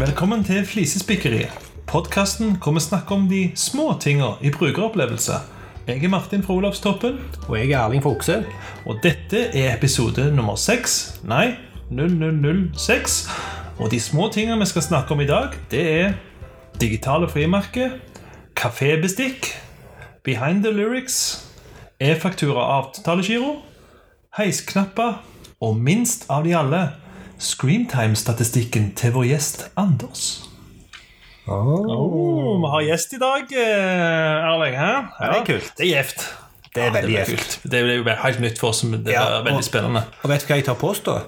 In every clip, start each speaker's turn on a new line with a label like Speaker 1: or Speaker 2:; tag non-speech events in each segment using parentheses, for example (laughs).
Speaker 1: Velkommen til Flisespikkeriet. Podkasten hvor vi snakker om de små tinga i brukeropplevelse. Jeg er Martin fra Olavstoppen,
Speaker 2: Og jeg er Erling Fokse.
Speaker 1: og dette er episode nummer 6. Nei, 0006. Og de små tinga vi skal snakke om i dag, det er digitale frimerker, kafébestikk, behind the lyrics, e-faktura avtalegiro, heisknapper og minst av de alle Screamtime-statistikken til vår gjest Anders. Oh, vi har gjest i dag, eh, Erling. Hæ?
Speaker 2: Ja, det er kult.
Speaker 1: Det er gjevt.
Speaker 2: Det er veldig gjevt.
Speaker 1: Ja, Det er jo helt nytt for oss. men Det
Speaker 2: Ja,
Speaker 1: er veldig
Speaker 2: og-
Speaker 1: spennende.
Speaker 2: Og vet du hva jeg tar påstå?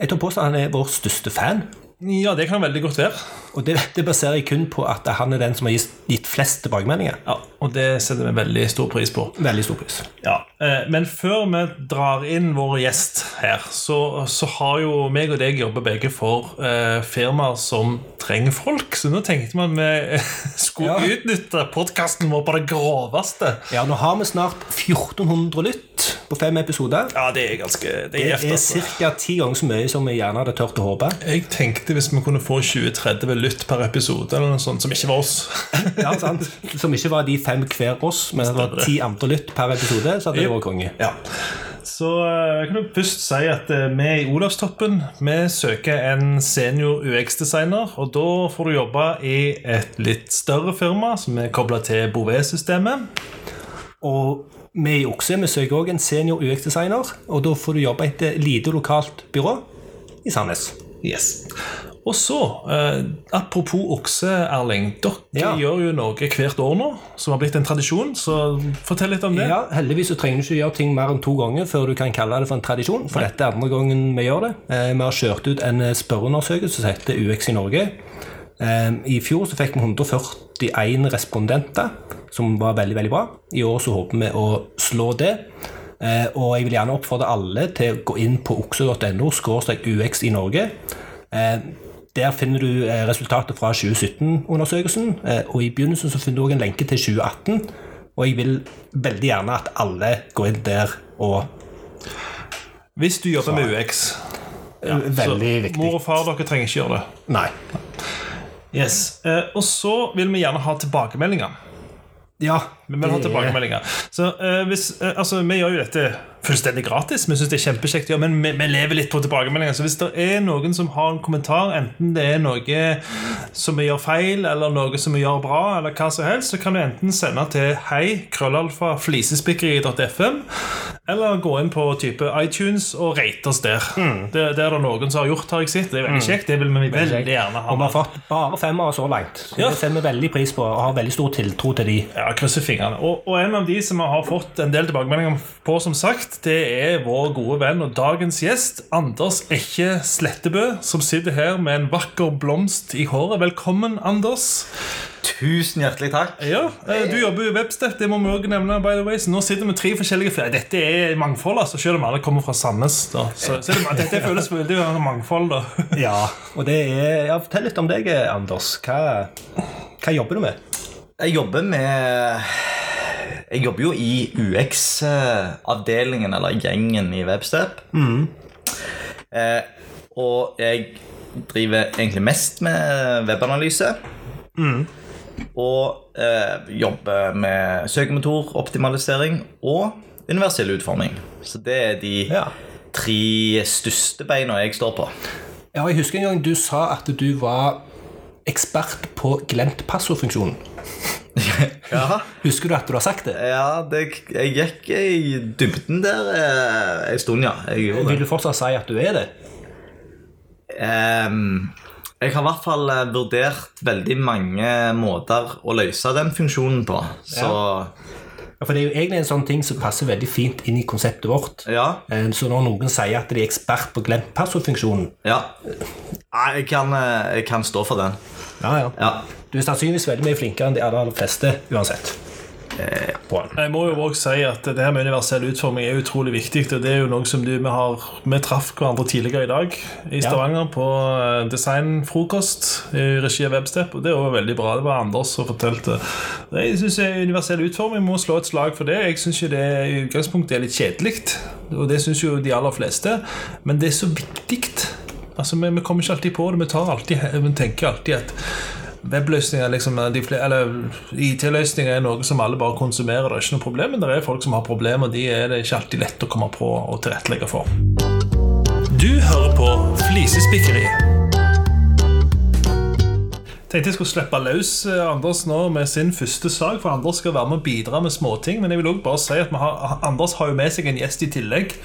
Speaker 2: Jeg tar påstå at han er vår største fan.
Speaker 1: Ja, det kan veldig godt være.
Speaker 2: Og det, det baserer jeg kun på at han er den som har gitt, gitt flest tilbakemeldinger.
Speaker 1: Ja, Og det setter vi veldig stor pris på.
Speaker 2: Veldig stor pris.
Speaker 1: Ja, Men før vi drar inn vår gjest her, så, så har jo meg og deg jobba begge for eh, firmaer som trenger folk. Så nå tenkte at vi (laughs) skulle
Speaker 2: Ja.
Speaker 1: utnytte podkasten vår på det groveste.
Speaker 2: Ja, nå har vi snart 1400 lytt på fem episoder.
Speaker 1: Ja, det er ganske Det er
Speaker 2: Det er
Speaker 1: altså.
Speaker 2: ca. ti ganger så mye som vi gjerne hadde tørt å håpe.
Speaker 1: Jeg tenkte hvis vi kunne få 20-30 lytt per episode, eller noe sånt, som ikke var oss. (laughs)
Speaker 2: Ja, sant? Som ikke var de fem hver oss, men det var ti andre lytt per episode, så hadde det vært konge.
Speaker 1: Ja. Så eh, jeg kan jo først si at eh, vi i Olavstoppen vi søker en senior UX-designer. Og da får du jobbe i et litt større firma som er kobla til Bouvet-systemet.
Speaker 2: Og vi i Okse vi søker også en senior UX-designer, og da får du jobbe i et lite lokalt byrå i Sandnes.
Speaker 1: Yes. Og så, eh, apropos okse, Erling. Dere
Speaker 2: Ja.
Speaker 1: gjør jo noe hvert år nå som har blitt en tradisjon. Så fortell litt om det.
Speaker 2: Ja, Heldigvis så trenger du ikke gjøre ting mer enn to ganger før du kan kalle det for en tradisjon. For dette er andre gangen vi gjør det. Eh, vi har kjørt ut en eh, spørreundersøkelse som heter UX i Norge. Eh, I fjor så fikk vi 141 respondenter, som var veldig veldig bra. I år så håper vi å slå det. Eh, og jeg vil gjerne oppfordre alle til å gå inn på okse.no UX i Norge. Eh, der finner du eh, resultatet fra 2017-undersøkelsen, eh, og i begynnelsen så finner du også en lenke til 2018. Og jeg vil veldig gjerne at alle går inn der og
Speaker 1: Hvis du jobber med UX,
Speaker 2: Veldig
Speaker 1: så
Speaker 2: viktig.
Speaker 1: mor og far, dere trenger ikke gjøre det.
Speaker 2: Nei.
Speaker 1: Yes. Eh, og så vil vi gjerne ha tilbakemeldinger.
Speaker 2: Ja.
Speaker 1: Vi vil ha tilbakemeldinger. Så uh, hvis, uh, altså, Vi gjør jo dette fullstendig gratis, vi syns det er kjempekjekt, ja, men vi, vi lever litt på tilbakemeldinger. Så hvis det er noen som har en kommentar, enten det er noe som vi gjør feil, eller noe som vi gjør bra, eller hva som helst, så kan du enten sende til hei, krøllalfa, flisespikkeri.fm, eller gå inn på type iTunes og rate oss der. Det, det er det noen som har gjort, har jeg sett. Det er veldig kjekt. Det vil vi veldig gjerne ha.
Speaker 2: Og vi har fått bare femmere så langt. Så
Speaker 1: Ja.
Speaker 2: Det setter vi veldig pris på, og har veldig stor tiltro til de.
Speaker 1: Ja, krysser fingrene. Og, og en av de som vi har fått en del tilbakemeldinger på, som sagt, det er vår gode venn og dagens gjest, Anders Ekke Slettebø, som sitter her med en vakker blomst i håret. Velkommen, Anders.
Speaker 3: Tusen hjertelig takk.
Speaker 1: Ja, eh, Du jobber i Webstep, det må vi også nevne. by the way Så Nå sitter vi tre forskjellige flere. Dette er mangfold, altså, selv om alle kommer fra Sandnes. da Så, så det, Dette føles veldig mangfold. da
Speaker 2: Ja. Og det er ja, Fortell litt om deg, Anders. Hva, hva jobber du med?
Speaker 3: Jeg jobber med Jeg jobber jo i UX-avdelingen, eller gjengen i Webstep. Eh, og jeg driver egentlig mest med webanalyse. Og eh, jobber med søkemotoroptimalisering og universell utforming. Så det er de
Speaker 2: Ja.
Speaker 3: tre største beina jeg står på.
Speaker 2: Ja, Jeg husker en gang du sa at du var ekspert på glemt passordfunksjonen. (laughs)
Speaker 3: Ja,
Speaker 2: Husker du at du har sagt det?
Speaker 3: ja det, jeg gikk i dybden der eh, en stund, ja.
Speaker 2: Vil du fortsatt si at du er det?
Speaker 3: Um, jeg har i hvert fall eh, vurdert veldig mange måter å løse den funksjonen på. Så
Speaker 2: Ja, For det er jo egentlig en sånn ting som passer veldig fint inn i konseptet vårt.
Speaker 3: ja.
Speaker 2: Eh, Så når noen sier at de er ekspert på glemt passordfunksjonen
Speaker 3: ja. Jeg kan, eh, jeg kan stå for den.
Speaker 2: Ja, ja.
Speaker 3: Ja.
Speaker 2: Du er sannsynligvis veldig mye flinkere enn de aller fleste uansett. På.
Speaker 1: Jeg må jo også si at det her med universell utforming er utrolig viktig. og Det er jo noe som du, vi, har, vi traff hverandre tidligere i dag i Stavanger på eh, designfrokost i regi av Webstep. Og det var veldig bra. Det var Anders som fortalte. Jeg synes Universell utforming må slå et slag for det. Jeg syns det i utgangspunktet er litt kjedelig, og det syns jo de aller fleste. Men det er så viktig Altså, vi, vi kommer ikke alltid på det. Vi, alltid, vi tenker alltid at webløsninger liksom, eller IT-løsninger er noe som alle bare konsumerer. Det er ikke noe problem, men det er folk som har problemer, og de er det ikke alltid lett å komme på og tilrettelegge for. Du hører på Flisespikkeri. Tenkte jeg skulle slippe løs eh, Anders nå med sin første sak, for Anders skal være med og bidra med småting. Men jeg vil også bare si at har, Anders har jo med seg en gjest i tillegg.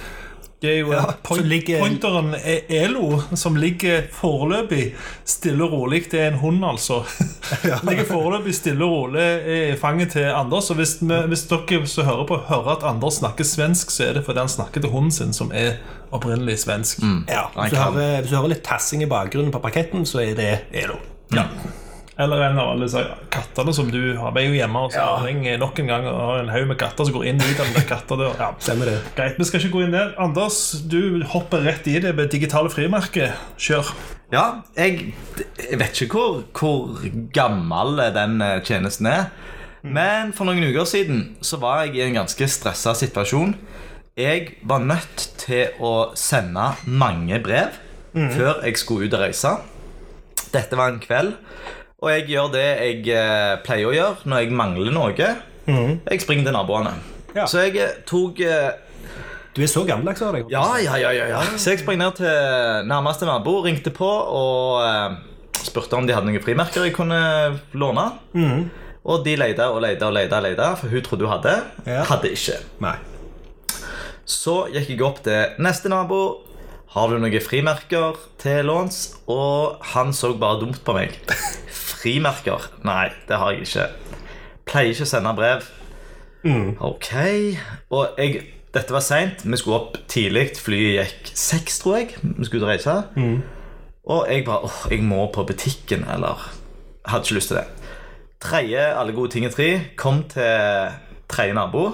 Speaker 1: Det er jo
Speaker 2: Ja,
Speaker 1: point,
Speaker 2: ligger-
Speaker 1: pointeren er Elo, som ligger foreløpig stille og rolig. Det er en hund, altså. (laughs) ligger foreløpig stille og rolig i fanget til Anders. Og hvis, vi, hvis dere som hører på, hører at Anders snakker svensk, så er det fordi han snakker til hunden sin, som er opprinnelig svensk.
Speaker 2: Ja, hvis, du hører, hvis du hører litt tassing i bakgrunnen på parketten, så er det Elo.
Speaker 1: Ja. Eller en av alle disse kattene som du har. Vi er jo hjemme så
Speaker 2: Ja.
Speaker 1: ringer nok en gang og har en haug med katter som går inn og ut av den der. Ja.
Speaker 2: Stemmer det.
Speaker 1: Greit, vi skal ikke gå inn der. Anders, du hopper rett i det med digitale frimerker. Kjør.
Speaker 3: Ja, jeg, jeg vet ikke hvor, hvor gammel den eh, tjenesten er. Men for noen uker siden så var jeg i en ganske stressa situasjon. Jeg var nødt til å sende mange brev før jeg skulle ut og reise. Dette var en kveld, og jeg gjør det jeg eh, pleier å gjøre når jeg mangler noe. Jeg springer til naboene.
Speaker 2: Ja.
Speaker 3: Så jeg eh, tok eh,
Speaker 2: Du er så gammeldags av deg.
Speaker 3: ja, ja, ja, ja. Så jeg sprang ned til nærmeste nabo, ringte på og spurte om de hadde noen frimerker jeg kunne låne. Og de leide og leide og leide, og leide for hun trodde hun hadde.
Speaker 2: Ja.
Speaker 3: Hadde ikke.
Speaker 2: Nei.
Speaker 3: Så gikk jeg opp til neste nabo. Har du noen frimerker til låns? Og han så bare dumt på meg. Frimerker? Nei, det har jeg ikke. Pleier ikke å sende brev. Ok. Og jeg, dette var seint. Vi skulle opp tidlig. Flyet gikk seks, tror jeg. Vi skulle ut og reise. Og jeg bare åh, jeg må på butikken, eller Hadde ikke lyst til det. Tredje alle gode ting er tre. Kom til tredje nabo.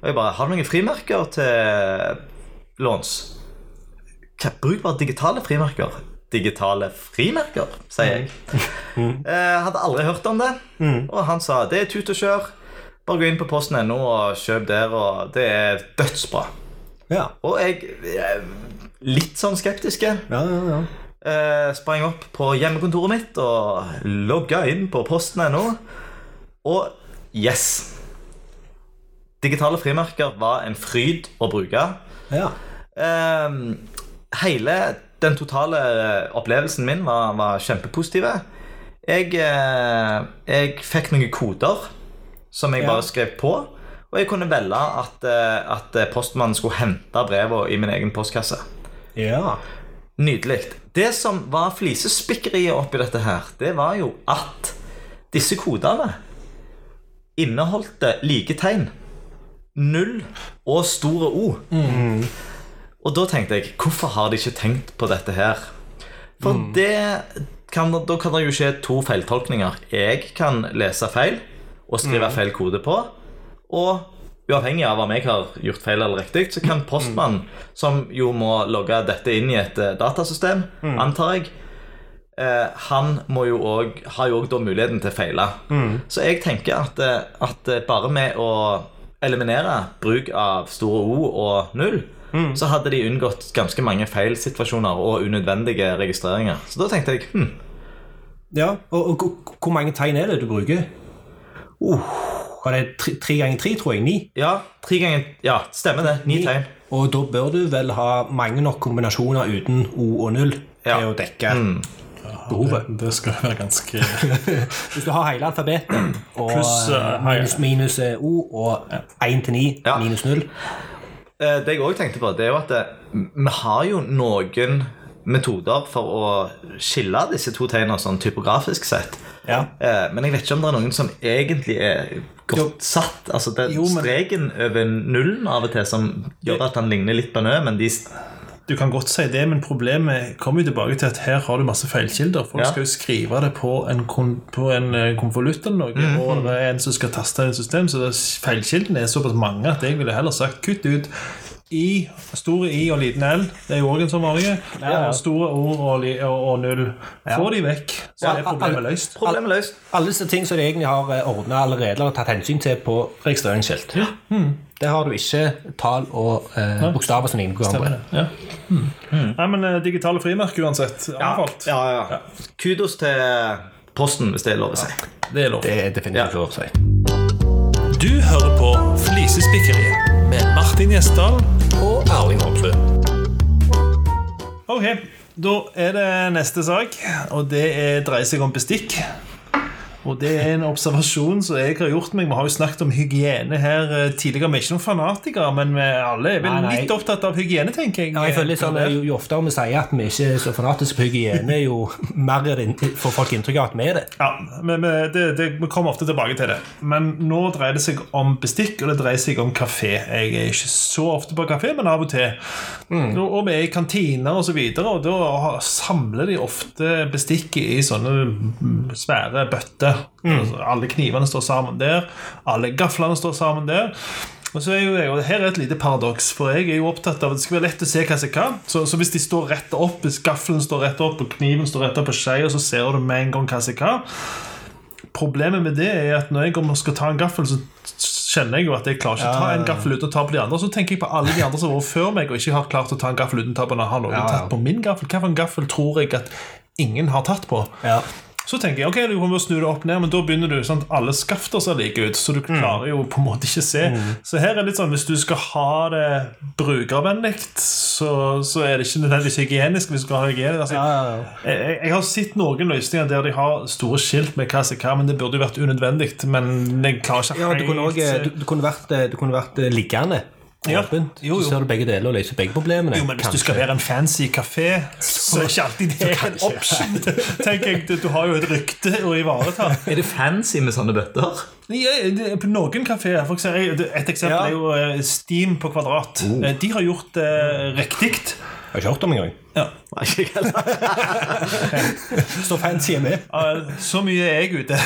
Speaker 3: Og jeg bare Har du noen frimerker til låns? Bruk bare digitale frimerker. Digitale frimerker, sier jeg. Eh, hadde aldri hørt om det. Og han sa det er tut og kjør. Bare gå inn på posten.no og kjøp der, og det er dødsbra.
Speaker 2: Ja.
Speaker 3: Og jeg er litt sånn skeptiske.
Speaker 2: Ja, ja, ja.
Speaker 3: Eh, sprang opp på hjemmekontoret mitt og logga inn på posten.no. Og yes! Digitale frimerker var en fryd å bruke.
Speaker 2: ja.
Speaker 3: Eh, hele den totale opplevelsen min var, var kjempepositiv. Jeg, eh, jeg fikk noen koder som jeg bare skrev på. Og jeg kunne velge at, eh, at postmannen skulle hente brevene i min egen postkasse.
Speaker 2: ja.
Speaker 3: Nydelig. Det som var flisespikkeriet oppi dette her, det var jo at disse kodene inneholdt like tegn. Null og store O. Og da tenkte jeg, hvorfor har de ikke tenkt på dette her? For det kan, da kan det jo skje to feiltolkninger. Jeg kan lese feil og skrive feil kode på. Og uavhengig av om jeg har gjort feil eller riktig, så kan postmannen, som jo må logge dette inn i et datasystem, datasystem, antar jeg, eh, han må jo også, har jo òg da muligheten til å feile. Så jeg tenker at, eh, at eh, bare med å eliminere bruk av store O og null, så hadde de unngått ganske mange feilsituasjoner og unødvendige registreringer. Så da tenkte jeg hm,
Speaker 2: ja. Og, og hvor- hvor mange tegn er det du bruker? Uh, var det tre, ganger tre, tror jeg? Ni?
Speaker 3: ja, tre ganger Ja, stemmer det. Ni tegn.
Speaker 2: Og da bør du vel ha mange nok kombinasjoner uten O og null
Speaker 3: Ja.
Speaker 2: til å dekke behovet.
Speaker 1: Det, det skal være ganske (laughs)
Speaker 2: Hvis du har hele alfabetet og
Speaker 1: Plus,
Speaker 2: eh,
Speaker 1: eh,
Speaker 2: minus, minus eh, O og 1 til 9
Speaker 3: Ja.
Speaker 2: minus 0
Speaker 3: Eh, Det jeg også tenkte på, det er jo at eh, vi har jo noen metoder for å skille disse to tegnene sånn typografisk sett.
Speaker 2: Ja.
Speaker 3: Eh, Men jeg vet ikke om det er noen som egentlig er godt satt. Altså det er
Speaker 1: Jo, men-
Speaker 3: streken over nullen av og til som gjør at han ligner litt på en ø, men de
Speaker 1: Du kan godt si det, men problemet kommer jo tilbake til at her har du masse feilkilder. Folk
Speaker 3: Ja.
Speaker 1: skal jo skrive det på en, på en eh, konvolutt eller noe,
Speaker 3: Mhm.
Speaker 1: og det er en som skal taste i et system, så feilkildene er såpass mange at jeg ville heller sagt kutt ut I, store I og liten L. Det er jo òg en sånn varige.
Speaker 2: ja.
Speaker 1: Og store ord og, li- og, og null. Få de vekk, så
Speaker 3: Ja,
Speaker 1: er problemet løst.
Speaker 3: Problemet løst.
Speaker 2: Alle disse ting som de egentlig har ordna allerede eller tatt hensyn til på registreringsskilt. Der har du ikke tall og eh, bokstaver som ligner på hverandre.
Speaker 1: Ja. Nei, men eh, digitale frimerker uansett. Anbefalt.
Speaker 3: Ja, ja, ja. Kudos til Posten, hvis det er lov å si.
Speaker 1: Det er lov.
Speaker 2: Det er definitivt lov å si.
Speaker 1: Du hører på Flisespikkeriet med Martin Gjesdal.
Speaker 2: Og Erling Homsrud.
Speaker 1: Ok, da er det neste sak, og det er, dreier seg om bestikk. Og det er en observasjon som jeg har gjort meg. Vi har jo snakket om hygiene her eh, tidligere. Vi er ikke noen fanatikere, men vi alle er vel
Speaker 2: Nei, nei.
Speaker 1: litt opptatt av hygiene, tenker jeg.
Speaker 2: Ja, jeg føler litt sånn, jo, jo oftere vi sier at vi ikke er så fanatiske på hygiene, jo mer er får folk inntrykk av at vi er det.
Speaker 1: Ja, men det, det, Vi kommer ofte tilbake til det. Men nå dreier det seg om bestikk, og det dreier seg om kafé. Jeg er ikke så ofte på kafé, men av og til. Og, og vi er i kantiner osv., og, så videre, og da samler de ofte bestikket i sånne mm, svære bøtter. Altså, alle knivene står sammen der. Alle gaflene står sammen der. Og så er jo jeg, og Her er et lite paradoks, for jeg er jo opptatt av at det skal være lett å se hva som hva. Så, så hvis de står rett opp, hvis gaffelen står rett opp og kniven står rett opp på skeia, så ser du med en gang hva som hva. Problemet med det er at når jeg kommer og skal ta en gaffel, så kjenner jeg jo at jeg klarer ikke å ta en gaffel uten å ta på de andre. Så tenker jeg på alle de andre som har vært før meg og ikke har klart å ta en gaffel uten å ta på den. Har noen
Speaker 2: Ja, ja.
Speaker 1: tatt på min gaffel? Hvilken gaffel tror jeg at ingen har tatt på?
Speaker 2: Ja.
Speaker 1: Så tenker jeg, ok, du må snu det opp ned, men da begynner du sånn at alle skafter ser like ut, så du klarer jo på en måte ikke se. Så her er det litt sånn, hvis du skal ha det brukervennlig, så, så er det ikke nødvendigvis hygienisk hvis du skal ha hygiene. Altså, jeg, jeg- jeg har sett noen løsninger der de har store skilt med hva som er hva, men det burde jo vært unødvendig, men jeg klarer ikke
Speaker 2: Ja, du kunne,
Speaker 1: helt
Speaker 2: også, du, du kunne vært, eh, du kunne vært eh, liggende.
Speaker 1: Ja.
Speaker 2: Åpent.
Speaker 1: Jo, jo.
Speaker 2: Så ser du begge deler og løser begge problemene.
Speaker 1: Jo, men hvis du skal være en fancy kafé, så er ikke alltid det en option. (laughs) Tenk jeg, du, du har jo et rykte å ivareta.
Speaker 3: Er det fancy med sånne bøtter?
Speaker 1: Ja, det- på noen kafeer Et eksempel
Speaker 2: Ja.
Speaker 1: er jo eh, Steam på kvadrat. Oh. De har gjort det riktig.
Speaker 2: Jeg har ikke hørt om engang.
Speaker 1: Ja.
Speaker 3: Nei, ikke heller. (laughs)
Speaker 2: Så fancy er vi.
Speaker 1: Eh, Så mye er jeg ute.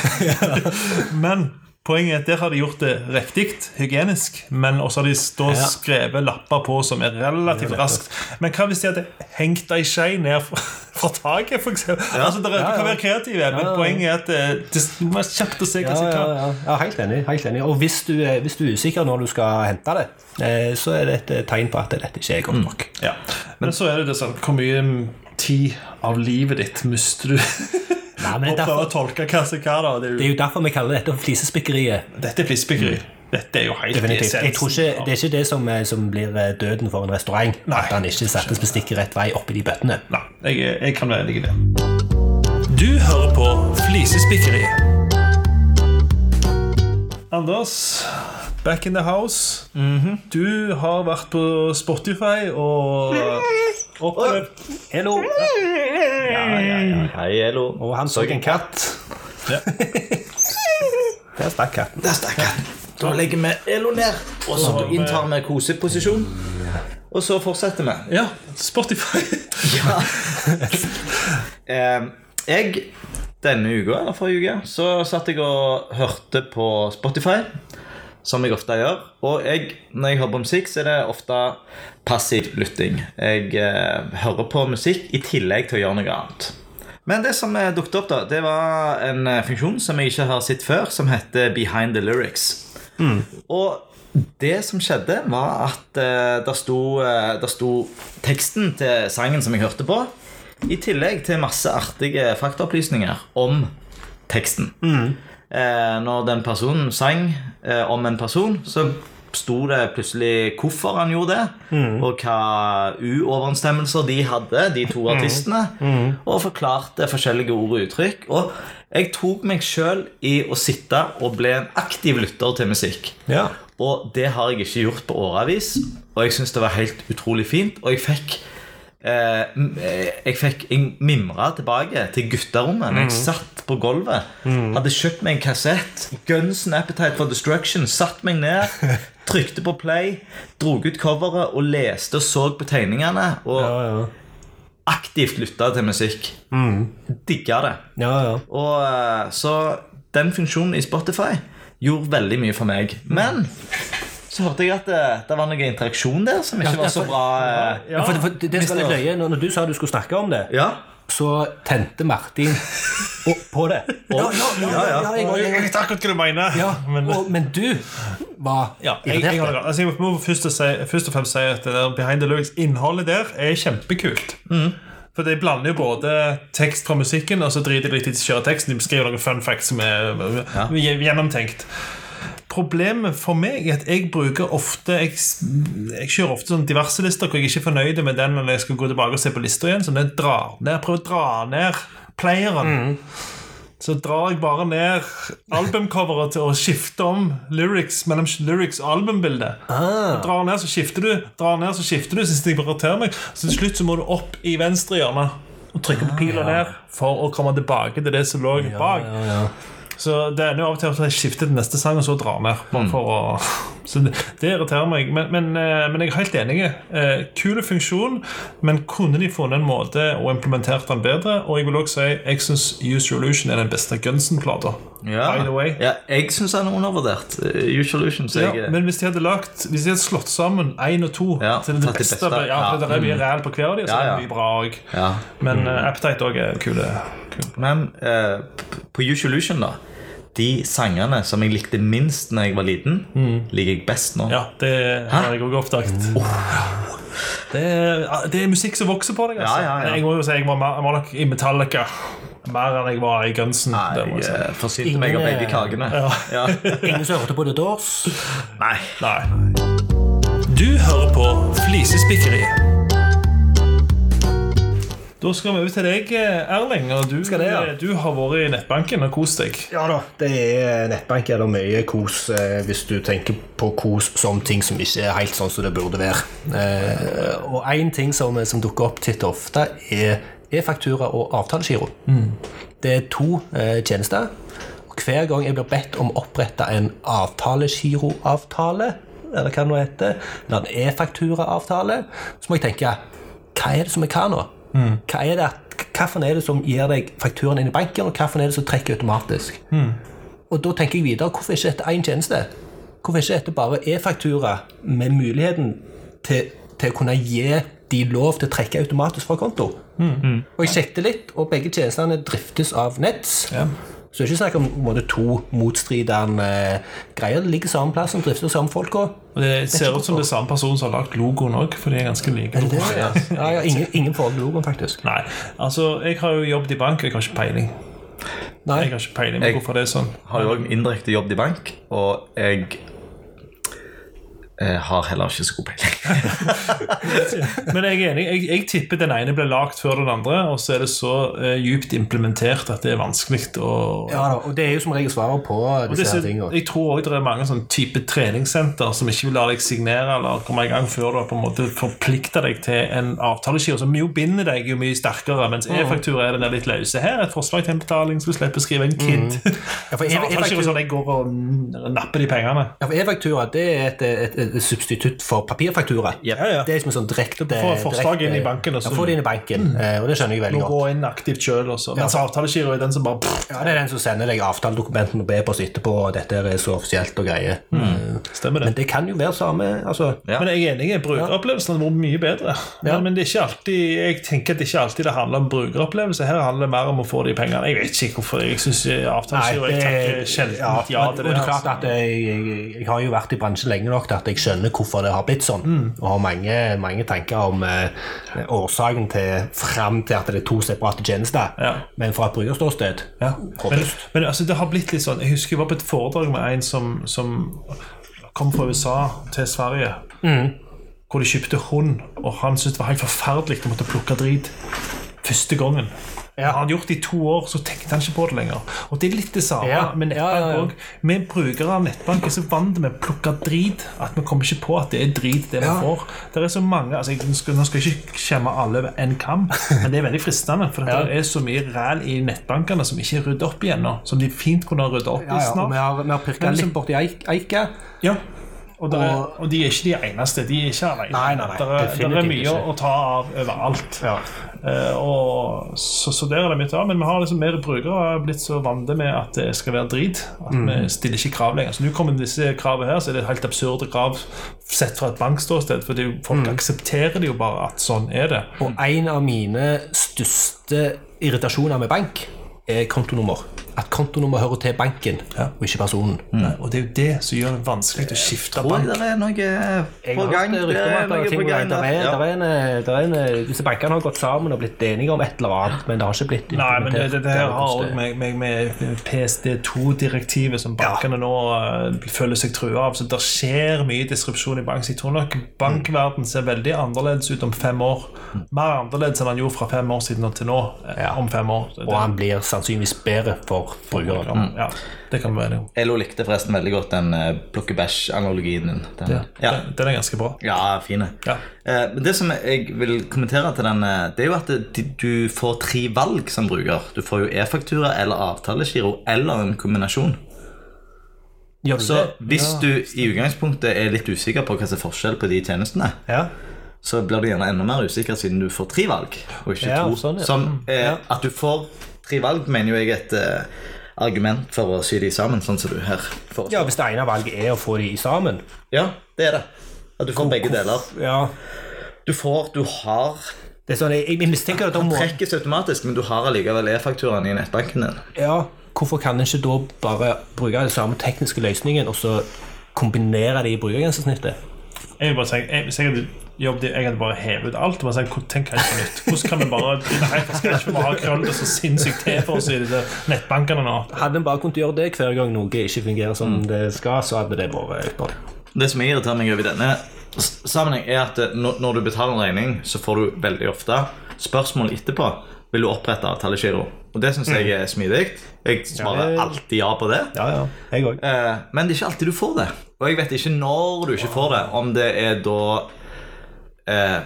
Speaker 1: (laughs) Men poenget er at der har de gjort det riktig, hygienisk, men også har de da
Speaker 2: Ja.
Speaker 1: skrevet lapper på som er relativt raskt. Men hva hvis de hadde hengt ei skje ned fra, (laughs) fra taket, f.eks.? Altså, dere-
Speaker 2: Ja,
Speaker 1: du kan være kreative, men
Speaker 2: ja.
Speaker 1: poenget er at eh, det du må kjapt å se hva
Speaker 2: Ja,
Speaker 1: som er
Speaker 2: ja, ja. ja, helt enig. helt enig Og hvis du, er- hvis du er usikker når du skal hente det, eh, så er det et eh, tegn på at dette ikke er godt nok.
Speaker 1: Ja. Men så er det det sånn Hvor mye tid av livet ditt mister du (laughs)
Speaker 2: Nei, men det er
Speaker 1: prøve å tolke hva som er hva? da Det er
Speaker 2: det
Speaker 1: jo,
Speaker 2: er jo derfor vi kaller dette flisespikkeriet.
Speaker 1: Dette er flisespikkeri. Dette er jo helt
Speaker 2: Definitivt. Jeg tror ikke, Det er ikke det som, eh, som blir eh, døden for en restaurant.
Speaker 1: Nei.
Speaker 2: At han ikke settes bestikket rett vei oppi de bøttene.
Speaker 1: Nei, jeg, jeg kan være enig i det. Du hører på Flisespikkeriet. Anders, back in the house. Du har vært på Spotify og opplevd
Speaker 2: Hello!
Speaker 3: Hei, Elo.
Speaker 2: Og han så en katt.
Speaker 1: Ja. (laughs)
Speaker 2: Der stakk katten.
Speaker 3: Der stakk katten. Da legger vi Elo ned, og så
Speaker 1: vi-
Speaker 3: inntar vi koseposisjon. Og så fortsetter vi.
Speaker 1: ja, Spotify. (laughs)
Speaker 3: Ja. eh, jeg Denne uka, eller forrige uke, så satt jeg og hørte på Spotify. Som jeg ofte gjør. Og jeg, når jeg hører på musikk, så er det ofte passiv lytting. Jeg eh, hører på musikk i tillegg til å gjøre noe annet. Men det som eh, dukket opp, da, det var en eh, funksjon som jeg ikke har sett før, som heter Behind the Lyrics. Og det som skjedde, var at eh, der, sto, eh, der sto teksten til sangen som jeg hørte på, i tillegg til masse artige faktaopplysninger om teksten. Eh, når den personen sang eh, om en person, så sto det plutselig hvorfor han gjorde det, og hva uoverensstemmelser de hadde, de to artistene, og forklarte forskjellige ord og uttrykk. Og jeg tok meg sjøl i å sitte og bli en aktiv lytter til musikk.
Speaker 2: Ja.
Speaker 3: Og det har jeg ikke gjort på årevis, og jeg syns det var helt utrolig fint. Og jeg fikk Jeg fikk jeg mimra tilbake til gutterommet når jeg satt på gulvet. Hadde kjøpt meg en kassett. Guns and Appetite for Destruction. Satt meg ned, (laughs) trykte på play, drog ut coveret og leste og så på tegningene. Og
Speaker 2: Ja, ja.
Speaker 3: aktivt lytta til musikk. Digga det.
Speaker 2: ja, ja.
Speaker 3: Og eh, så den funksjonen i Spotify gjorde veldig mye for meg. Men så hørte jeg at det, det var noe interaksjon der som ikke var så bra. eh.
Speaker 2: Ja, for, for det, det var løye, når, når du sa du skulle snakke om det,
Speaker 3: Ja.
Speaker 2: så tente Martin på det. Ja, ja, ja, ja, jeg,
Speaker 1: Jeg
Speaker 2: jeg,
Speaker 1: vet akkurat hva du mener.
Speaker 2: ja.
Speaker 1: men,
Speaker 2: Og, men du var
Speaker 1: ja, jeg, jeg,
Speaker 2: jeg,
Speaker 1: altså, jeg må først, og si, først og fremst si at det der Behind the Lyrics innholdet der er kjempekult. For de blander jo både tekst fra musikken, og så driter de litt i å kjøre teksten. De beskriver noen fun facts som er er gjennomtenkt. Problemet for meg er at jeg bruker ofte Jeg, jeg kjører ofte sånn diverse lister hvor jeg ikke er fornøyd med den når jeg skal gå tilbake og se på lista igjen. Så jeg drar ned, prøver å dra ned playeren, så drar jeg bare ned albumcoveret til å skifte om lyrics mellom lyrics og albumbilde.
Speaker 2: Ah.
Speaker 1: Drar ned, så skifter du. Drar ned, så skifter du. Synes jeg irriterer meg. Så til slutt så må du opp i venstre hjørne og trykke på pila ned for å komme tilbake til det som lå bak.
Speaker 2: Ja, ja.
Speaker 1: Så det ender jo av og til at jeg skifter til neste sang og så drar ned. Bare for å, så det, det irriterer meg. Men, men, eh, men jeg er helt enig. Eh, Kule funksjon, men kunne de funnet en måte å implementere den bedre? Og jeg vil også si jeg syns Use Illusion er den beste Gunsen-plata.
Speaker 3: Ja.
Speaker 1: By
Speaker 3: ja, jeg syns han er undervurdert. Use Usual Illusion,
Speaker 1: Ja,
Speaker 3: jeg
Speaker 1: men hvis de hadde lagt Hvis de hadde slått sammen én og to
Speaker 3: Ja,
Speaker 1: til det beste,
Speaker 3: beste.
Speaker 1: Ja, for det er mye ræl på hver av dem, så er
Speaker 3: ja.
Speaker 1: det mye bra òg.
Speaker 3: ja.
Speaker 1: Men eh, Appetite òg er kule.
Speaker 3: Men uh, på Usual Illusion, da De sangene som jeg likte minst når jeg var liten, liker jeg best nå.
Speaker 1: Ja, det har jeg òg oppdaget. Det, er, det er musikk som vokser på deg. Altså.
Speaker 3: Ja, ja, ja.
Speaker 1: Jeg må jo si jeg var, jeg var nok i Metallica mer enn jeg var i Gunsen.
Speaker 3: Nei,
Speaker 1: jeg
Speaker 3: jeg
Speaker 1: si.
Speaker 3: eh, forsynte meg av
Speaker 2: Ingen,
Speaker 3: begge kagene.
Speaker 1: Ja.
Speaker 3: Ja. (laughs)
Speaker 2: Ingen som hørte på The Doors.
Speaker 3: Nei.
Speaker 1: Nei. Du hører på Flisespikkeri. Da skal vi over til deg, Erling. Og du,
Speaker 2: det, ja.
Speaker 1: du har vært i nettbanken og kost deg.
Speaker 2: Ja da, det er nettbank er det mye kos eh, hvis du tenker på kos som ting som ikke er helt sånn som det burde være. Eh, og én ting som, som dukker opp titt og ofte, er e-faktura og avtalegiro. Det er to eh, tjenester. Og hver gang jeg blir bedt om å opprette en avtalegiroavtale, eller hva det nå heter, eller en e-fakturaavtale, så må jeg tenke hva er det som er hva nå? Hva er det, Hvilken er det som gir deg fakturaen inn i banken, og hva er det som trekker automatisk? Og da tenker jeg videre, hvorfor ikke dette én tjeneste? Hvorfor ikke dette bare e-faktura med muligheten til, til å kunne gi de lov til å trekke automatisk fra konto? Og jeg sjekket litt, og begge tjenestene driftes av Nets.
Speaker 1: Ja.
Speaker 2: Så det er ikke snakk om måte, to motstridende eh, greier. Det ligger samme plass, som drifter samme folka.
Speaker 1: Og Det ser ut som det er samme person som har lagd logoen òg, for de er ganske like.
Speaker 2: Det, ja, ja, ja, ingen, ingen forhold til logoen, faktisk.
Speaker 1: Nei, altså, jeg har jo jobbet i bank, jeg har ikke peiling.
Speaker 2: Nei.
Speaker 1: Jeg har ikke peiling på
Speaker 3: Jeg-
Speaker 1: hvorfor det er sånn.
Speaker 3: Har jo òg indirekte jobbet i bank, og jeg eh, har heller ikke så god peiling.
Speaker 1: Men jeg er enig. Jeg, jeg tipper den ene ble lagd før den andre, og så er det så uh, djupt implementert at det er vanskelig å
Speaker 2: Ja da, og det er jo som regel svaret på disse tingene.
Speaker 1: jeg tror også det er mange sånn type treningssenter som ikke vil la deg signere eller komme i gang før du har på en måte forplikta deg til en avtaleskive som jo binder deg jo mye sterkere, mens e-faktura er den der litt løse. Her er et forslag til en betaling, så du slipper å skrive en KID.
Speaker 2: Ja, for e- e-faktura-
Speaker 1: sånn jeg går og mm, napper de pengene.
Speaker 2: Ja, for E-faktura det er et, et, et substitutt for papirfaktura.
Speaker 3: Ja,
Speaker 1: ja.
Speaker 2: Det er liksom sånn direkte
Speaker 1: Få forslag inn i banken, Også.
Speaker 2: Ja,
Speaker 1: så-
Speaker 2: få det inn i banken, mm. og det skjønner jeg veldig
Speaker 1: godt. gå
Speaker 2: går
Speaker 1: inn aktivt sjøl også. Mens avtalegiro er den som bare pff,
Speaker 2: Ja, Det er den som sender deg avtaledokumentene på e-post etterpå, og dette er så offisielt og greier. Mm.
Speaker 1: Stemmer det.
Speaker 2: Men det kan jo være samme altså,
Speaker 3: Ja.
Speaker 1: Men jeg er enig. Brukeropplevelsen hadde vært mye bedre. Men,
Speaker 2: Ja.
Speaker 1: men det er ikke alltid jeg tenker at det ikke alltid det handler om brukeropplevelse. Her handler det mer om å få de pengene. Jeg vet ikke hvorfor. Jeg syns avtalegiro Jeg takker sjelden ja,
Speaker 2: ja,
Speaker 1: til
Speaker 2: og
Speaker 1: det.
Speaker 2: er klart
Speaker 1: altså.
Speaker 2: at jeg, jeg, jeg har jo vært i bransjen lenge nok til at jeg skjønner hvorfor det har blitt sånn.
Speaker 1: Mm.
Speaker 2: Og har mange, mange tanker om eh, årsaken til fram til at det er to separate tjenester.
Speaker 1: Ja.
Speaker 2: Men fra et brukerståsted
Speaker 1: Ja. Men, men altså, det har blitt litt sånn Jeg husker jeg var på et foredrag med en som, som kom fra USA til Sverige. Hvor de kjøpte hund, og han syntes det var helt forferdelig å måtte plukke drit første gangen.
Speaker 2: Ja.
Speaker 1: Har han gjort det i to år, så tenkte han ikke på det lenger. Og det er litt det samme
Speaker 2: Ja.
Speaker 1: med
Speaker 2: Ja, ja, ja.
Speaker 1: Vi brukere av nettbank er så vant med å plukke drit at vi kommer ikke på at det er drit, det vi får. Det er så mange, altså jeg skal, Nå skal jeg ikke skjemme alle over en kam, men det er veldig fristende. For det er så mye ræl i nettbankene som ikke er ryddet opp igjen nå. Som de fint kunne ha ryddet opp i snart.
Speaker 2: vi har, vi har pirka
Speaker 1: Men liksom-
Speaker 2: litt borti eik, eika.
Speaker 1: Ja. Og, er,
Speaker 2: Og-
Speaker 1: de er ikke de eneste. De er ikke alene.
Speaker 2: Nei, nei, nei,
Speaker 1: der, der er mye
Speaker 2: ikke.
Speaker 1: å ta av overalt.
Speaker 2: Ja.
Speaker 1: Eh, og, så, så der er det mye av. Men vi har liksom mer brukere har blitt så vant med at det skal være drit. At vi stiller ikke krav lenger. Så nå kommer disse kravene her, så er det helt absurde krav sett fra et bankståsted. For jo, folk aksepterer det jo bare at sånn er det.
Speaker 2: Og en av mine største irritasjoner med bank er kontonummer. At kontonummer hører til banken, og ikke personen.
Speaker 1: Nei, Og det er jo det som gjør det vanskelig å skifte
Speaker 3: Tror
Speaker 1: bank.
Speaker 3: jeg det er noe på gang.
Speaker 2: det er
Speaker 3: på ja.
Speaker 2: Disse bankene har gått sammen og blitt enige om et eller annet, men det har ikke blitt
Speaker 1: Nei, men det, det, det her har òg med, med, med PSD2-direktivet som bankene nå uh, føler seg trua av. Så det skjer mye disrupsjon i bank. Så jeg tror nok bankverden ser veldig annerledes ut om fem år. Mer annerledes enn han gjorde fra fem år siden og til nå. eh,
Speaker 2: Ja.
Speaker 1: Om fem år. Det,
Speaker 2: Og han blir sannsynligvis bedre for brukeren.
Speaker 1: ja, det kan vi være enige om.
Speaker 3: Elo likte forresten veldig godt den uh, plukke bæsj-analogien din. Den,
Speaker 1: Ja,
Speaker 3: ja.
Speaker 1: Den, den er ganske bra.
Speaker 3: ja, fine.
Speaker 1: Ja.
Speaker 3: Uh, men det som jeg vil kommentere til den, eh, det er jo at det- du får tre valg som bruker. Du får jo e-faktura eller avtalegiro eller en kombinasjon.
Speaker 2: Gjør
Speaker 3: Så
Speaker 2: det?
Speaker 3: hvis du i utgangspunktet er litt usikker på hva som er forskjell på de tjenestene,
Speaker 2: Ja.
Speaker 3: så blir du gjerne enda mer usikker siden du får tre valg, og ikke
Speaker 2: Ja,
Speaker 3: to.
Speaker 2: sånn, ja.
Speaker 3: Som, eh, At du får tre valg, mener jo jeg er et uh, argument for å sy de sammen, sånn som du her foreslår.
Speaker 2: ja, hvis det ene valget er å få de sammen.
Speaker 3: Ja, det er det. At du får begge deler.
Speaker 2: Ja.
Speaker 3: Du får, du har
Speaker 2: Det er sånn, jeg, jeg mistenker at må
Speaker 3: Trekkes automatisk, men du har allikevel e-fakturaen i nettbanken din.
Speaker 2: Ja, hvorfor kan en ikke da bare bruke den samme tekniske løsningen og så kombinere det i brukergrensesnittet?
Speaker 1: Jeg vil bare si, jeg, hvis jeg hadde jobbet i- jeg hadde bare hevet ut alt og bare sagt, "Hvor- tenk helt på nytt. Hvordan kan vi bare (laughs) Nei, skal ikke bare ha krøll det så sinnssykt til for oss i disse nettbankene nå?
Speaker 2: Hadde en bare kunnet gjøre det hver gang noe ikke fungerer som det skal, så hadde det vært ypperlig.
Speaker 3: Det som irriterer meg over denne sammenheng, er at eh, når, du betaler en regning, så får du veldig ofte spørsmål etterpå. Vil du opprette avtalegiro? Og det syns jeg er smidig. Jeg svarer
Speaker 2: Ja,
Speaker 3: alltid ja på det.
Speaker 2: Ja, ja. Jeg òg.
Speaker 3: Eh, Men det er ikke alltid du får det. Og jeg vet ikke når du ikke får det. Om det er da eh,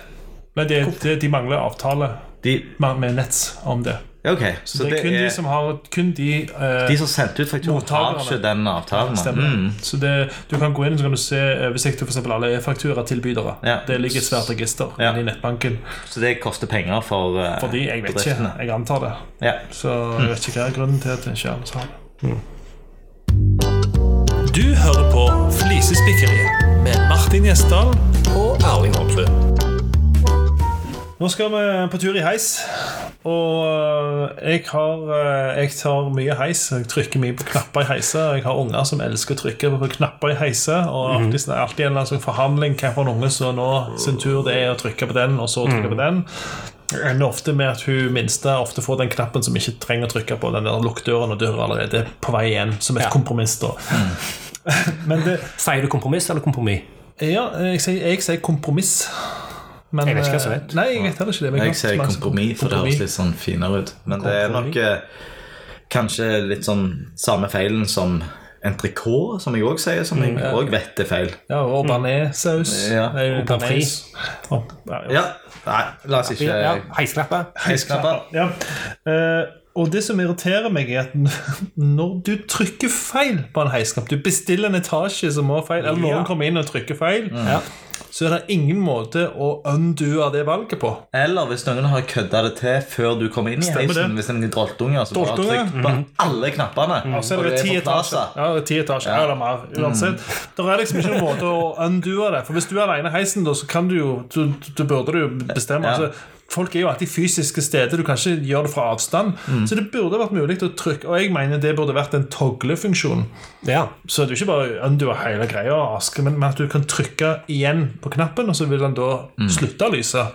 Speaker 1: Nei, de, det, de mangler avtale
Speaker 3: de,
Speaker 1: med Nets om det.
Speaker 3: Okay, Ok, så
Speaker 1: det er kun de som har Kun de eh,
Speaker 3: de som sendte ut fakturaen, har ikke den avtalen. Mm.
Speaker 1: Så det, du kan gå inn og så kan du se oversikt over alle e-fakturatilbydere.
Speaker 3: Ja.
Speaker 1: Det ligger et svært register
Speaker 3: Ja.
Speaker 1: i nettbanken.
Speaker 3: Så det koster penger for eh,
Speaker 1: Fordi jeg vet ikke. Jeg antar det.
Speaker 3: Ja.
Speaker 1: Så jeg vet ikke hva er grunnen til at det ikke alle har det.
Speaker 4: Du hører på Flisespikkeriet med Martin Gjesdal
Speaker 2: Og Erling Hopsrud.
Speaker 1: Nå skal vi på tur i heis. Og øh, jeg, har, øh, jeg tar mye heis. Jeg trykker mye på knapper i heiser. Jeg har unger som elsker å trykke på knapper i heiser. Og alltid, det er alltid en sånn forhandling hvilken unge som nå sin tur det er å trykke på den, og så trykke på den. Det ender ofte med at hun minste ofte får den knappen som ikke trenger å trykke på. Den der lukkdøren og døra allerede er på vei igjen, som et
Speaker 2: Ja.
Speaker 1: kompromiss. da Men (laughs) det
Speaker 2: Sier du kompromiss eller kompromiss?
Speaker 1: Ja, jeg sier, jeg sier kompromiss. Men,
Speaker 2: Jeg vet ikke hva som
Speaker 1: eh,
Speaker 2: er.
Speaker 1: Nei, jeg vet heller ikke det. men
Speaker 3: Jeg sier kompromiss, for det høres litt sånn finere ut. Men det er nok eh, kanskje litt sånn samme feilen som entrecôte, som jeg òg sier, som jeg òg vet er feil.
Speaker 1: Ja, og bearnéssaus.
Speaker 3: Ja,
Speaker 2: og pommes.
Speaker 1: Ja, ja.
Speaker 3: Ja, Nei, la oss ikke
Speaker 2: Ja, Heisklappe
Speaker 3: Heisknapper.
Speaker 1: Ja. Eh, og det som irriterer meg, er at når du trykker feil på en heisknapp Du bestiller en etasje som må ha feil, eller noen
Speaker 2: Ja.
Speaker 1: kommer inn og trykker feil,
Speaker 2: Ja.
Speaker 1: så er det ingen måte å undoe det valget på.
Speaker 3: Eller hvis noen har kødda det til før du kommer inn i heisen.
Speaker 1: det.
Speaker 3: Hvis noen droltunger som bare har trykt på alle knappene.
Speaker 1: Og så er det ti
Speaker 3: er
Speaker 1: etasjer. Ja, det er ti etasjer eller mer. Uansett. Det er liksom ikke noen måte å undoe det. For hvis du er alene i heisen, da, så kan du jo Du, du burde jo bestemme.
Speaker 3: Ja.
Speaker 1: Altså, folk er jo alltid fysiske steder. Du kan ikke gjøre det fra avstand. Så det burde vært mulig å trykke Og jeg mener det burde vært en toglefunksjon.
Speaker 2: Ja.
Speaker 1: Så det er ikke bare undoer hele greia, aske, men, at du kan trykke igjen på knappen, og så vil den da slutte å lyse.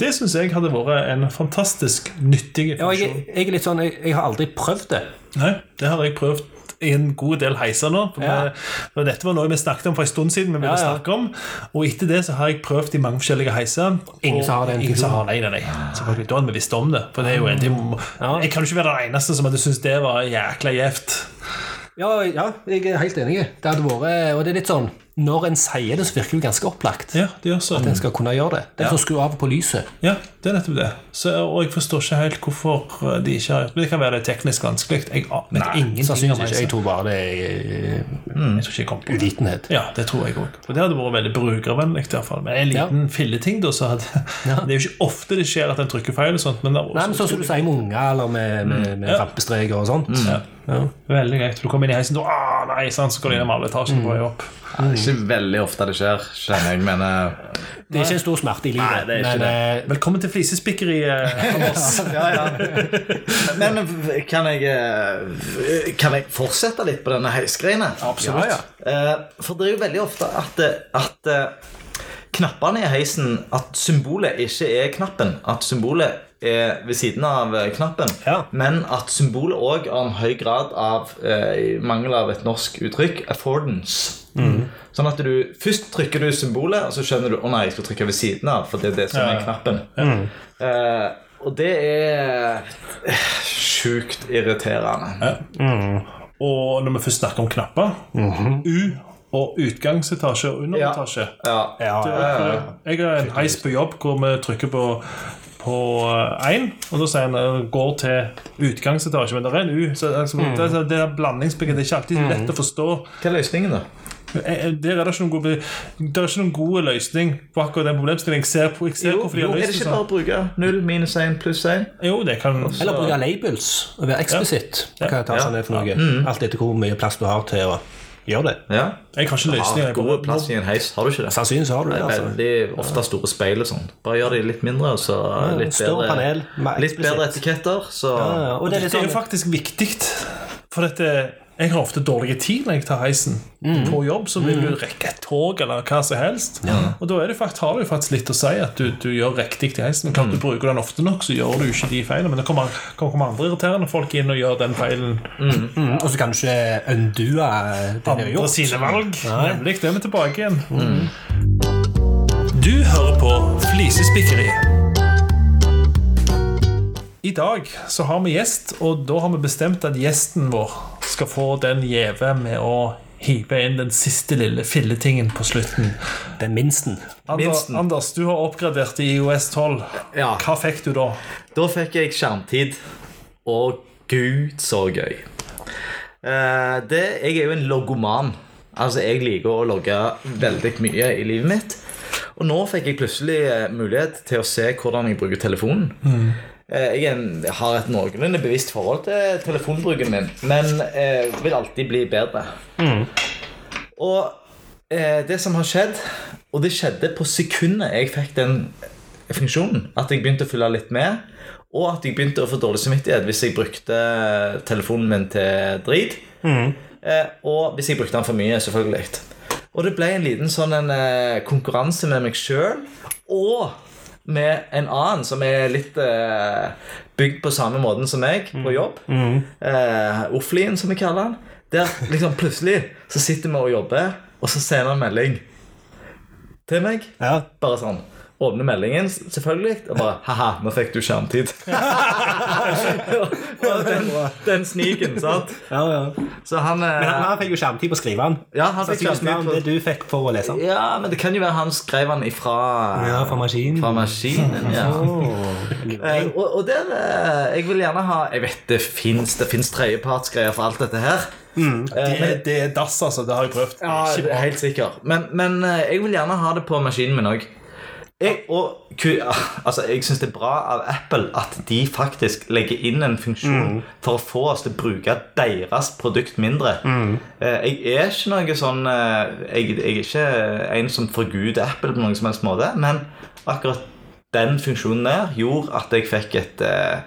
Speaker 1: Det syns jeg hadde vært en fantastisk nyttig
Speaker 2: ja jeg,
Speaker 1: funksjon.
Speaker 2: jeg er litt sånn jeg, jeg har aldri prøvd det.
Speaker 1: Nei, det har jeg prøvd i en god del heiser nå.
Speaker 2: Ja.
Speaker 1: vi, dette var noe vi snakket om for en stund siden. vi ville snakke om Og etter det så har jeg prøvd i mange forskjellige heiser.
Speaker 2: Ingen som har den
Speaker 1: Ingen som har, nei, nei, nei. Selvfølgelig, Da hadde vi visst om det. For det er jo en. Jeg kan jo ikke være den eneste som hadde syntes det var jækla gjevt.
Speaker 2: Ja, ja, jeg er helt enig. Det hadde vært Og det er litt sånn når en sier det, så virker det ganske opplagt.
Speaker 1: Ja, det gjør sånn.
Speaker 2: At en skal kunne gjøre det. Det er for å skru av på lyset.
Speaker 1: Ja, det er nettopp det. Så, og jeg forstår ikke helt hvorfor de ikke har Men det kan være det er teknisk vanskelig. Jeg vet ingenting
Speaker 2: Jeg tror bare det er mm,
Speaker 1: Jeg tror ikke jeg kom på
Speaker 2: uvitenhet.
Speaker 1: Ja, det tror jeg òg. Og det hadde vært veldig brukervennlig. fall. Men en liten filleting, da, så hadde (laughs) Det er jo ikke ofte det skjer at en trykker feil og sånt, men det
Speaker 2: Nei, men Sånn som du sier med unger, eller med, med, med
Speaker 1: Ja.
Speaker 2: rampestreker og sånt.
Speaker 1: Ja. Veldig greit. Du kommer inn i heisen, og ah, nei, sant, så går du gjennom alle etasjene på vei opp.
Speaker 3: Det er ikke veldig ofte det skjer, kjenner jeg, men eh,
Speaker 2: Det er ikke en stor smerte i livet.
Speaker 3: Nei, det er ikke
Speaker 2: men, eh,
Speaker 1: Velkommen til flisespikkeriet. Anders. (laughs)
Speaker 3: ja, ja. Men kan jeg, eh, kan jeg fortsette litt på denne heisgreiene?
Speaker 1: Absolutt.
Speaker 2: Ja,
Speaker 3: Eh, For det er jo veldig ofte at, at eh, knappene i heisen At symbolet ikke er knappen. At symbolet er ved siden av eh, knappen.
Speaker 2: Ja.
Speaker 3: Men at symbolet òg har en høy grad av, eh, mangel av et norsk uttrykk, affordance. Sånn at du Først trykker du symbolet, og så skjønner du å nei, jeg skal trykke ved siden av. For det er det som
Speaker 1: Ja,
Speaker 3: er
Speaker 1: knappen.
Speaker 3: knappen. Eh, og det er eh, sjukt irriterende.
Speaker 1: Og når vi først snakker om knapper U og utgangsetasje og underetasje.
Speaker 3: Ja.
Speaker 2: ja,
Speaker 1: Det
Speaker 2: ja,
Speaker 1: Jeg har en heis på jobb hvor vi trykker på på én, og da sier han eh, går til utgangsetasje, men det er en U. Så altså, det, er- det er blandingsbygget. Det er ikke alltid lett å forstå.
Speaker 3: Hva er løsningen, da?
Speaker 1: Eh, eh, Der er det ikke noen god, det er ikke noen god løsning på akkurat den problemstillingen. Jeg ser, på, jeg ser
Speaker 3: Jo,
Speaker 1: hvorfor de har
Speaker 3: er det
Speaker 1: Er det
Speaker 3: ikke bare å bruke 0 minus 1 pluss 1?
Speaker 1: Jo, det kan
Speaker 2: Eller bruke labels og være eksplisitt. Hva etasjen er for noe. Alt etter hvor mye plass du har til å gjøre det.
Speaker 3: Ja.
Speaker 1: Jeg har ikke løsninger.
Speaker 3: Har
Speaker 1: gode
Speaker 3: plass i en heis, har du ikke det?
Speaker 2: Sannsynligvis har du det.
Speaker 3: Det
Speaker 2: altså.
Speaker 3: veldig ofte store speil og sånn. Bare gjør de litt mindre, og så litt bedre,
Speaker 2: panel,
Speaker 3: litt bedre etiketter, så
Speaker 2: Ja, og det er
Speaker 1: Det er jo
Speaker 2: sånn
Speaker 1: faktisk viktig. For dette, jeg har ofte dårlig tid når jeg tar heisen på jobb. Så vil du rekke et tog eller hva som helst. Og da er det faktisk, har det jo faktisk litt å si at du, du gjør riktig til heisen. Men klart du bruker den ofte nok, så gjør du ikke de feilene. Men det kommer, kommer komme andre irriterende folk inn og gjør den feilen.
Speaker 2: mm, Og så kan du ikke undue det de har
Speaker 1: Andre
Speaker 2: gjort.
Speaker 1: sine valg. Nemlig. Det er vi tilbake igjen.
Speaker 4: Du hører på Flisespikkeriet.
Speaker 1: I dag så har vi gjest, og da har vi bestemt at gjesten vår skal få den gjeve med å hive inn den siste lille filletingen på slutten.
Speaker 2: Den minsten.
Speaker 3: Minsten.
Speaker 1: Anders, du har oppgradert i IOS 12.
Speaker 3: Ja.
Speaker 1: Hva fikk du da?
Speaker 3: Da fikk jeg skjermtid. Og gud, så gøy. Eh, det, jeg er jo en logoman. Altså, jeg liker å logge veldig mye i livet mitt. Og nå fikk jeg plutselig eh, mulighet til å se hvordan jeg bruker telefonen. Eh, Jeg er en, har et noenlunde bevisst forhold til telefonbruken min, men eh, vil alltid bli bedre. Og eh, det som har skjedd, og det skjedde på sekundet jeg fikk den funksjonen, at jeg begynte å følge litt med, og at jeg begynte å få dårlig samvittighet hvis jeg brukte telefonen min til drit. Eh, og hvis jeg brukte den for mye, selvfølgelig. Og det ble en liten sånn en, eh, konkurranse med meg sjøl og med en annen som er litt eh, bygd på samme måten som meg på jobb. Eh, Offlien, som vi kaller han. Der liksom plutselig så sitter vi og jobber, og så sender han melding til meg.
Speaker 2: Ja.
Speaker 3: Bare sånn Åpne meldingen, selvfølgelig, og bare Ha-ha, nå fikk du skjermtid. (laughs) Og den, den sniken, sant?
Speaker 2: Ja, ja.
Speaker 3: Så han, eh,
Speaker 2: Men han, han fikk jo skjermtid på å skrive den.
Speaker 3: Ja, han fikk skjermtid på...
Speaker 2: det du fikk for å lese den.
Speaker 3: Ja, men det kan jo være han skrev han ifra
Speaker 2: Ja, fra maskinen.
Speaker 3: Fra maskinen, ja. (laughs) Eh, og, og der eh, Jeg vil gjerne ha Jeg vet det fins tredjepartsgreier for alt dette her.
Speaker 1: Det, det er dass, altså. Det har jeg prøvd.
Speaker 3: Ja, helt sikker. Men, men eh, jeg vil gjerne ha det på maskinen min òg. Og altså, jeg syns det er bra av Apple at de faktisk legger inn en funksjon for å få oss til å bruke deres produkt mindre. Mm. Jeg er ikke noe sånn eh, jeg, jeg er ikke en som forguder Apple på noen som helst måte, men akkurat den funksjonen der gjorde at jeg fikk et eh,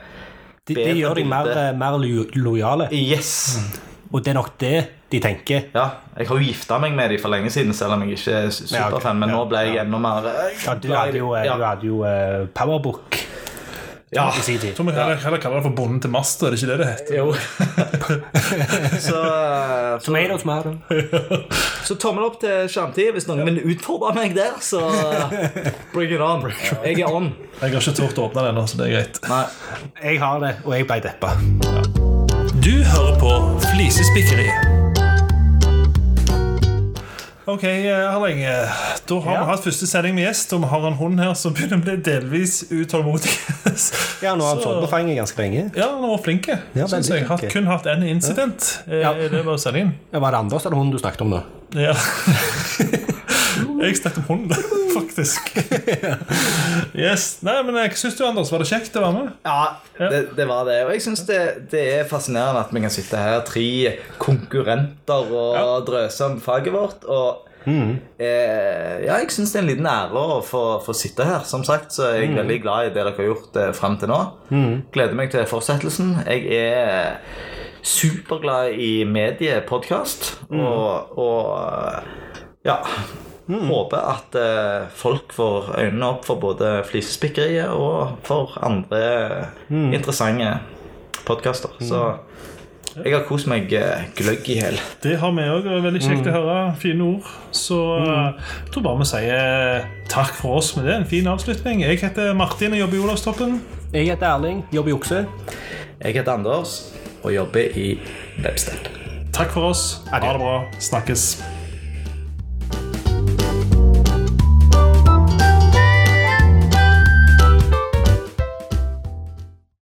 Speaker 2: De, de gjør deg mer, mer lojale.
Speaker 3: Yes!
Speaker 2: Og det er nok det de tenker.
Speaker 3: Ja, jeg har jo gifta meg med dem for lenge siden, selv om jeg ikke er
Speaker 2: Ja,
Speaker 3: superfan. Men
Speaker 2: Ja,
Speaker 3: nå ble jeg
Speaker 2: ja.
Speaker 3: enda mer eh,
Speaker 2: Ja, du hadde jo,
Speaker 3: Ja.
Speaker 2: du hadde jo uh, Powerbook
Speaker 3: Ja.
Speaker 2: i sin tid.
Speaker 1: Tror vi heller, heller kaller det for Bonden til masta. Er det ikke det det heter?
Speaker 3: Jo. (laughs) så, eh, så,
Speaker 2: Tomato, tomato.
Speaker 3: så tommel opp til skjermtid. Hvis noen vil utfordre meg der, så bring it on. Jeg er on.
Speaker 1: Jeg har ikke turt å åpne den ennå, så det er greit.
Speaker 3: Nei.
Speaker 2: Jeg har det, og jeg ble deppa.
Speaker 4: Du hører på Flisespikkeriet.
Speaker 1: Ok, Erling. eh, Da har
Speaker 2: Ja.
Speaker 1: vi hatt første sending med gjest, og vi har en hund her som begynner å bli delvis utålmodig. (laughs)
Speaker 2: Ja, nå har han
Speaker 1: Så-
Speaker 2: på fanget ganske lenge.
Speaker 1: Ja, han var flink.
Speaker 2: Ja,
Speaker 1: jeg. Har kun hatt én incident eh,
Speaker 2: Ja.
Speaker 1: i løpet av sendingen.
Speaker 2: Ja, Var det Anders eller hun du snakket om nå?
Speaker 1: Ja. (laughs) Jeg snakket om hunden, (laughs) faktisk. Yes. Nei, men eh, Hva syns du, Anders? Var det kjekt å være med?
Speaker 3: Ja, det, det var det. Og jeg syns det, det er fascinerende at vi kan sitte her, tre konkurrenter, og drøse om faget vårt. Og eh, ja, jeg syns det er en liten ære å få, få sitte her. Som sagt så er jeg veldig glad i det dere har gjort eh, fram til nå. Gleder meg til fortsettelsen. Jeg er superglad i mediepodkast, og, og ja Håper at eh, folk får øynene opp for både flisespikkeriet og for andre interessante podkaster. Så jeg har kost meg eh, gløgg i hjel.
Speaker 1: Det har vi òg. Veldig kjekt å høre. Fine ord. Så mm. jeg tror bare vi sier takk for oss med det. En fin avslutning. Jeg heter Martin og jobber i Olavstoppen.
Speaker 2: Jeg heter Erling, jobber i Okse.
Speaker 3: Jeg heter Anders og jobber i Webstep.
Speaker 1: Takk for oss. Ha det bra. Snakkes.